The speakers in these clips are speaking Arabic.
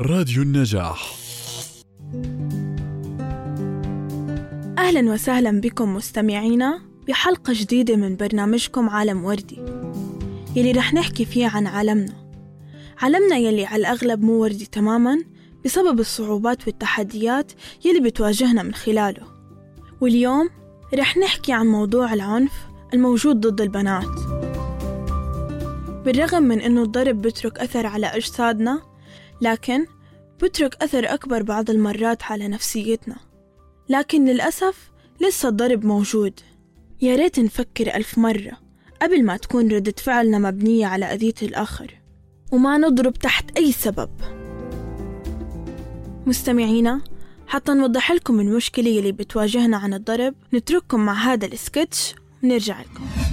راديو النجاح. أهلا وسهلا بكم مستمعينا بحلقة جديدة من برنامجكم عالم وردي يلي رح نحكي فيه عن عالمنا. عالمنا يلي على الأغلب مو وردي تماما بسبب الصعوبات والتحديات يلي بتواجهنا من خلاله. واليوم رح نحكي عن موضوع العنف الموجود ضد البنات. بالرغم من أنه الضرب بترك أثر على أجسادنا لكن بترك أثر أكبر بعض المرات على نفسيتنا. لكن للأسف لسه الضرب موجود. يا ريت نفكر ألف مرة قبل ما تكون ردة فعلنا مبنية على أذية الآخر. وما نضرب تحت أي سبب. مستمعينا حتى نوضح لكم المشكلة يلي بتواجهنا عن الضرب نترككم مع هذا السكتش ونرجع لكم.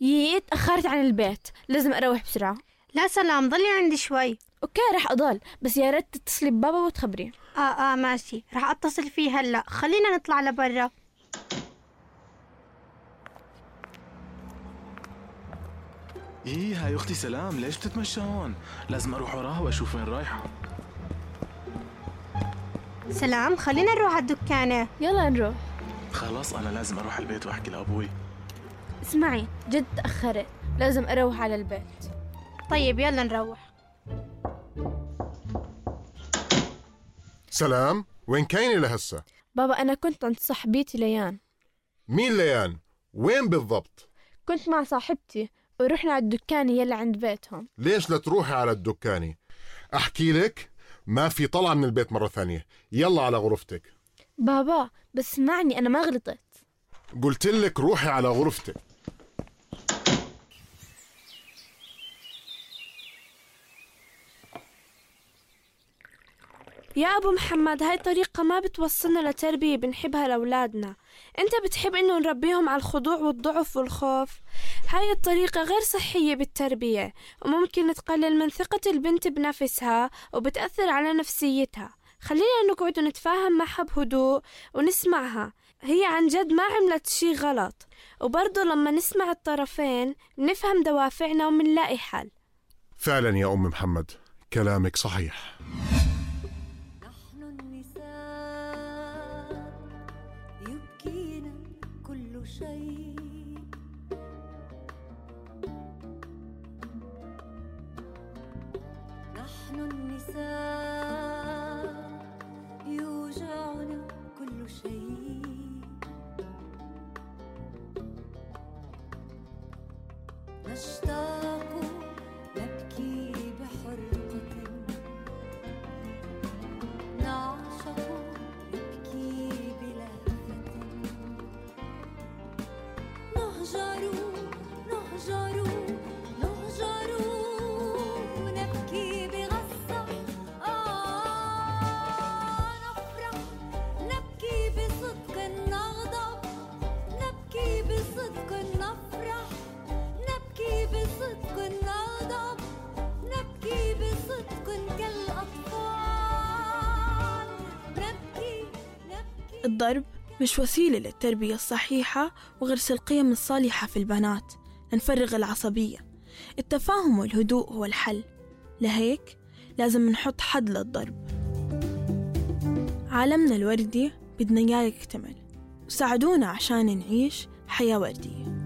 يي تأخرت عن البيت. لازم أروح بسرعة. لا سلام ضلي عندي شوي. أوكي رح أضل. بس يا ريت تتصلي ببابا وتخبريه. آه آه ماشي. رح أتصل فيه هلا. خلينا نطلع لبرا. إيه هاي أختي سلام. ليش بتتمشى هون؟ لازم أروح وراها وأشوف وين رايحة. سلام خلينا نروح على الدكانة. يلا نروح. خلاص أنا لازم أروح البيت وأحكي لأبوي. اسمعي جد تأخرت لازم أروح على البيت. طيب يلا نروح. سلام. وين كاينة لهسه؟ بابا أنا كنت عند صاحبتي ليان. مين ليان؟ وين بالضبط؟ كنت مع صاحبتي. ورحنا على الدكان يلي عند بيتهم. ليش لا تروحي على الدكانة؟ أحكي لك ما في طلعة من البيت مرة ثانية. يلا على غرفتك. بابا بس اسمعني أنا ما غلطت. قلت لك روحي على غرفتك. يا أبو محمد هاي طريقة ما بتوصلنا لتربية بنحبها لأولادنا. أنت بتحب إنه نربيهم على الخضوع والضعف والخوف. هاي الطريقة غير صحية بالتربية وممكن تقلل من ثقة البنت بنفسها وبتأثر على نفسيتها. خلينا نقعد ونتفاهم معها بهدوء ونسمعها. هي عن جد ما عملت شي غلط. وبرضه لما نسمع الطرفين نفهم دوافعنا ومنلاقي حل. فعلا يا أم محمد كلامك صحيح. شيء. نحن النساء يوجعنا كل شيء. نشتاق الضرب مش وسيلة للتربية الصحيحة وغرس القيم الصالحة في البنات. لنفرغ العصبية. التفاهم والهدوء هو الحل. لهيك لازم نحط حد للضرب. عالمنا الوردي بدنا إياه يكتمل. وساعدونا عشان نعيش حياة وردية.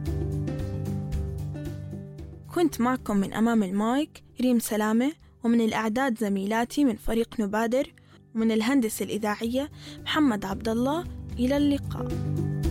كنت معكم من أمام المايك ريم سلامة ومن الإعداد زميلاتي من فريق نبادر ومن الهندسة الإذاعية محمد عبد الله. إلى اللقاء.